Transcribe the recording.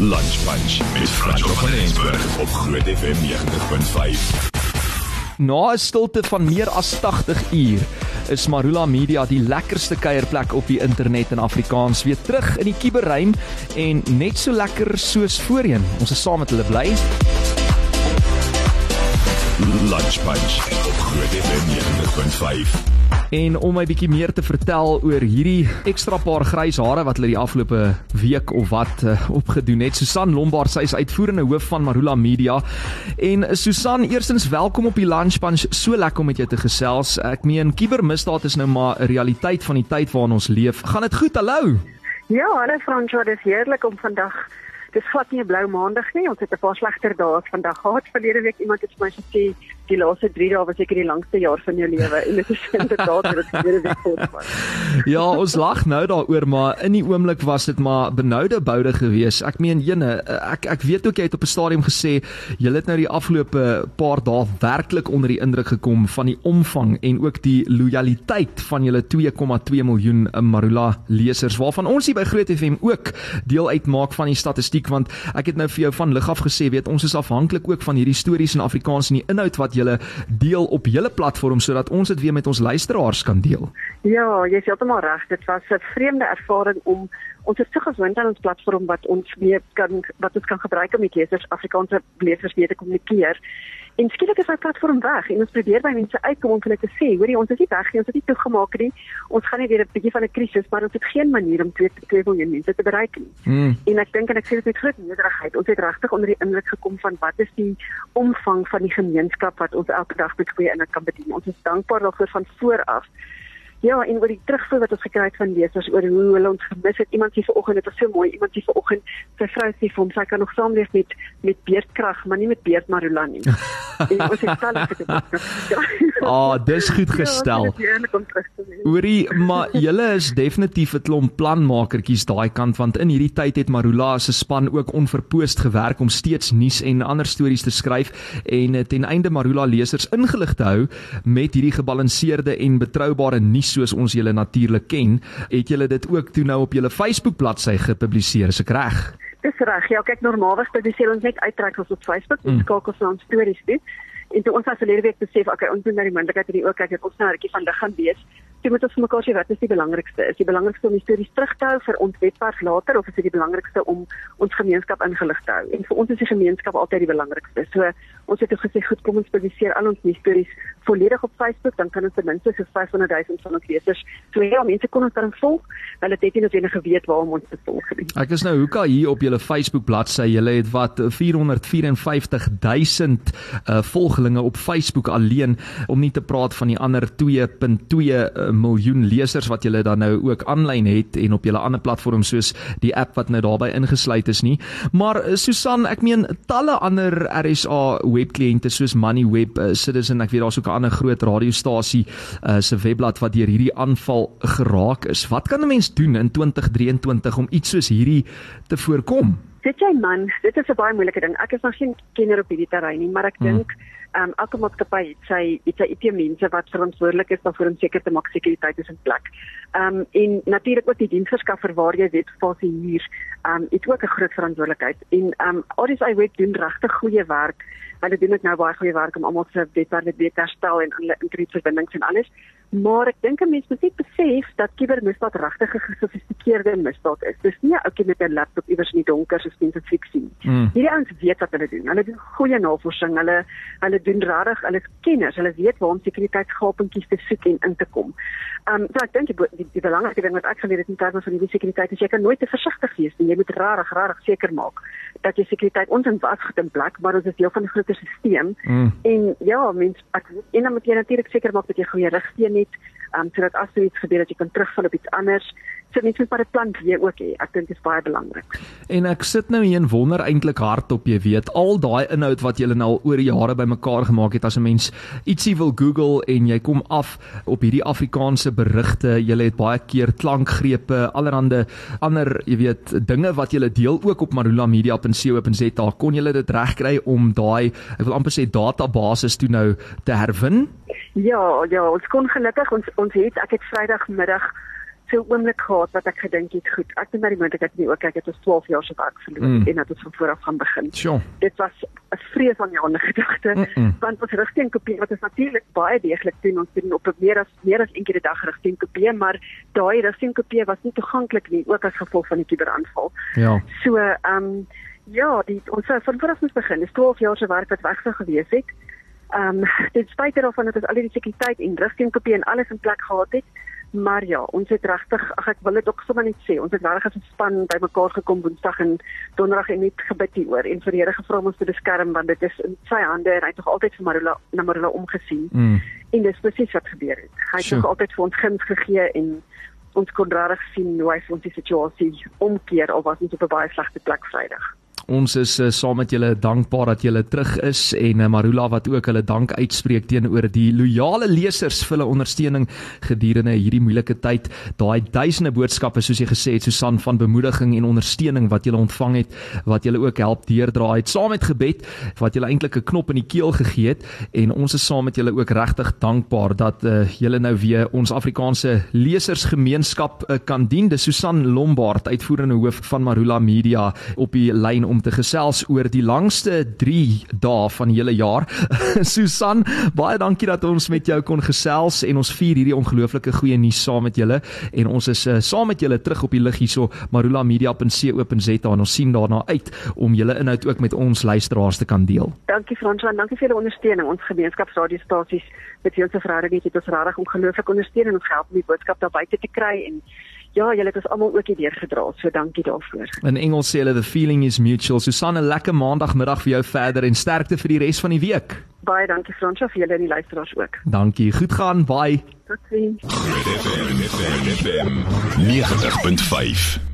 Lunch Bunch met Franco van Rensburg op Groot FM 90.5. Na 'n stilte van meer as 80 uur is Marula Media die lekkerste kuierplek op die internet in Afrikaans weer terug in die kuberruim en net so lekker soos voorheen. Ons is saam met hulle bly. Lunch Bunch op Groot FM 90.5. En om my bietjie meer te vertel oor hierdie ekstra paar grys hare wat hulle die afgelope week of wat uh, opgedoen het, Susan Lombard, sy is uitvoerende hoof van Marula Media. En Susan, eerstens welkom op die Lunch Bunch. So lekker om met jou te gesels. Ek meen kibermisdaad is nou maar 'n realiteit van die tyd waarin ons leef. Gaan dit goed? Hallo. Ja, hallo Fransjo, dit is heerlik om vandag Dis glad nie 'n blou maandag nie. Ons het 'n paar slegter dae vandag gehad. Verlede week iemand het vir my gesê die laaste 3 dae was seker die langste jaar van jou lewe en dit is inderdaad wat dit verlede week voorval. Ja, ons lag nou daaroor, maar in die oomblik was dit maar benoude boude geweest. Ek meen jene, ek ek weet ook jy het op 'n stadium gesê jy het nou die afgelope paar dae werklik onder die indruk gekom van die omvang en ook die lojaliteit van julle 2,2 miljoen Marula lesers waarvan ons hier by Groot FM ook deel uitmaak van die statistiek want ek het nou vir jou van lig af gesê weet ons is afhanklik ook van hierdie stories in Afrikaans en die inhoud wat julle deel op julle platform sodat ons dit weer met ons luisteraars kan deel. Ja, jy is heeltemal reg. Dit was 'n vreemde ervaring om ons is so gewoond aan ons platform wat ons weer kan wat ons kan gebruik om met lesers Afrikaanse lesers weer te kommunikeer. En skielik is hy platform weg en ons probeer by mense uitkom om hulle te sê, hoorie, ons is nie weg nie, ons het nie toegemaak nie. Ons gaan nie weer 'n bietjie van 'n krisis, maar ons het geen manier om 2 2 miljoen mense te bereik nie. Mm. En ek dink en ek sê dit met groot nederigheid, ons het regtig onder die indruk gekom van wat is die omvang van die gemeenskap wat ons elke dag met goeie inhoud kan bedien. Ons is dankbaar daarvoor van vooraf. Ja, en oor die terugvoer wat ons gekry het van lesers oor hoe hulle ons gemis het. Iemand sê vanoggend dit was so mooi. Iemand sê vanoggend sy vrou sê vir hom sy kan nog saamleef met met beerdkrag, maar nie met beerdmarula nie. en ons het stel dit. Ah, dis goed gestel. Hoorie, maar julle is definitief 'n klomp planmakertjies daai kant want in hierdie tyd het Marula se span ook onverpoost gewerk om steeds nuus en ander stories te skryf en ten einde Marula lesers ingelig te hou met hierdie gebalanseerde en betroubare nuus soos ons julle natuurlik ken, het julle dit ook toe nou op julle Facebook bladsy gepubliseer, is ek reg? Dis reg. Ja, kyk normaalweg publiseer ons net uittreksels op Facebook, ons mm. skakel ons aan stories toe. En toe ons as verlede week besef, okay, ons moet nou die moontlikheid hê ook kyk dat ons nou 'n rukkie van lig gaan wees jy moet ons vir mekaar sê wat is die belangrikste? Is die belangrikste om die stories terug te hou vir ons webwerf later of is dit die belangrikste om ons gemeenskap ingelig te hou? En vir ons is die gemeenskap altyd die belangrikste. So ons het gesê goed, kom ons publiseer al ons stories volledig op Facebook, dan kan ons ten minste so 500 000 van ons lesers. So ja, mense kon ons dan volg. Hulle het net nie noodwendig geweet waar om ons te volg nie. Ek is nou hoeka hier op julle Facebook bladsy. Julle het wat 454 000 uh, volgelinge op Facebook alleen om nie te praat van die ander 2.2 miljoen lesers wat julle dan nou ook aanlyn het en op julle ander platforms soos die app wat nou daarbey ingesluit is nie. Maar eh, Susan, ek meen talle ander RSA webkliënte soos Moneyweb, uh, Citizen, ek weet daar's ook 'n ander groot radiostasie uh, se webblad wat deur hierdie aanval geraak is. Wat kan 'n mens doen in 2023 om iets soos hierdie te voorkom? Dit jy man, dit is 'n baie moeilike ding. Ek is nog geen kenner op hierdie terrein nie, maar ek hmm. dink ehm um, elke maatskappy het sy het sy IT mense wat verantwoordelik is daarvoor om seker te maak sekuriteit is in plek. Ehm um, en natuurlik ook die diensverskaffer waar jy weet fase hier ehm um, het ook 'n groot verantwoordelikheid en ehm um, RSI Web doen regtig goeie werk. Hulle doen dit nou baie goeie werk om almal se webwerwe te herstel en hulle internetverbindings en alles. Maar ek dink 'n mens moet net besef dat kubermisdaad regtig 'n gesofistikeerde misdaad is. Dis nie 'n ouetjie met 'n laptop iewers in die donker so sien te fiksie. Mm. Hierdie ouens weet wat hulle doen. Hulle doen goeie navorsing. Hulle hulle doen regtig, hulle is kenners. Hulle weet waar om sekuriteitsgapentjies te soek en in te kom. Ehm um, so ek dink die, die, die belangrike ding wat ek geleer het in terme van die sekuriteit is jy kan nooit te versigtig wees nie. Jy moet regtig regtig seker maak dat jy sekuriteit ons in wasgetem plek, maar ons is deel van 'n groter stelsel. Mm. En ja, mens ek en dan moet jy natuurlik seker maak dat jy goeie rigting het, um, sodat as jy iets gebeur dat jy kan terugval op iets anders so net met 'n plan weer ook hê. Ek dink dit is baie belangrik. En ek sit nou hier en wonder eintlik hardop, jy weet, al daai inhoud wat julle nou al oor jare bymekaar gemaak het as 'n mens ietsie wil Google en jy kom af op hierdie Afrikaanse berigte, jy het baie keer klankgrepe, allerhande ander, jy weet, dinge wat jy deel ook op marulamedia.co.za. Kon jy dit regkry om daai, ek wil amper sê databasis toe nou te herwin? Ja, ja, ons kon gelukkig ons ons het ek het Vrydagmiddag so 'n oomblik gehad wat ek gedink het, goed, ek het na die moontlikheid nie ook kyk het ons 12 jaar se werk verloor mm. en dat ons van voor af gaan begin. Sure. Dit was 'n vrees aan jare gedagte mm -mm. want ons rigting kopie wat is natuurlik baie deeglik doen ons doen op 'n meer as meer as een keer 'n dag rigting kopie, maar daai rigting kopie was nie toeganklik nie ook as gevolg van die kuberaanval. Ja. So, ehm um, ja, die ons van voor af moet begin. Dis 12 jaar se werk wat weg sou gewees het. Ehm um, ten spyte daarvan dat ons al die sekuriteit en rigtingkopie en alles in plek gehad het, maar ja, ons het regtig, ag ek wil dit ook sommer net sê, ons het regtig as 'n span bymekaar gekom Woensdag en Donderdag en net gebid hieroor en vir Here gevra om ons te beskerm want dit is in sy hande en hy het nog altyd vir Marula na Marula omgesien. Mm. En dis presies wat gebeur het. Hy het sure. nog altyd vir ons guns gegee en ons kon regtig sien hoe hy ons die situasie omkeer of was ons op 'n baie slegte plek Vrydag. Ons is uh, saam met julle dankbaar dat julle terug is en uh, Marula wat ook hulle dank uitspreek teenoor die loyale lesers vir hulle ondersteuning gedurende hierdie moeilike tyd. Daai duisende boodskappe soos jy gesê het Susan van bemoediging en ondersteuning wat julle ontvang het, wat julle ook help deurdra het saam met gebed wat julle eintlik 'n knop in die keel gegee het en ons is saam met julle ook regtig dankbaar dat uh, julle nou weer ons Afrikaanse lesersgemeenskap uh, kan dien. Dis Susan Lombard, uitvoerende hoof van Marula Media op die lyn om te gesels oor die langste 3 dae van die hele jaar. Susan, baie dankie dat ons met jou kon gesels en ons vier hierdie ongelooflike goeie nuus saam met julle en ons is uh, saam met julle terug op die lig hierso marulamedia.co.za en ons sien daarna uit om julle inhoud ook met ons luisteraars te kan deel. Dankie Franswa, dankie vir julle ondersteuning. Ons gemeenskapsradiostasies met julle se verhouding het ons regtig ongelooflik ondersteun en ons help om die boodskap daar buite te kry en ja, julle het ons almal ook hierdeur gedra. So dankie daarvoor. In Engels sê hulle the feeling is mutual. Susanne, lekker maandagmiddag vir jou verder en sterkte vir die res van die week. Baie dankie Fransja vir julle en die luisteraars ook. Dankie. Goed gaan. Bye. Totsiens. 90.5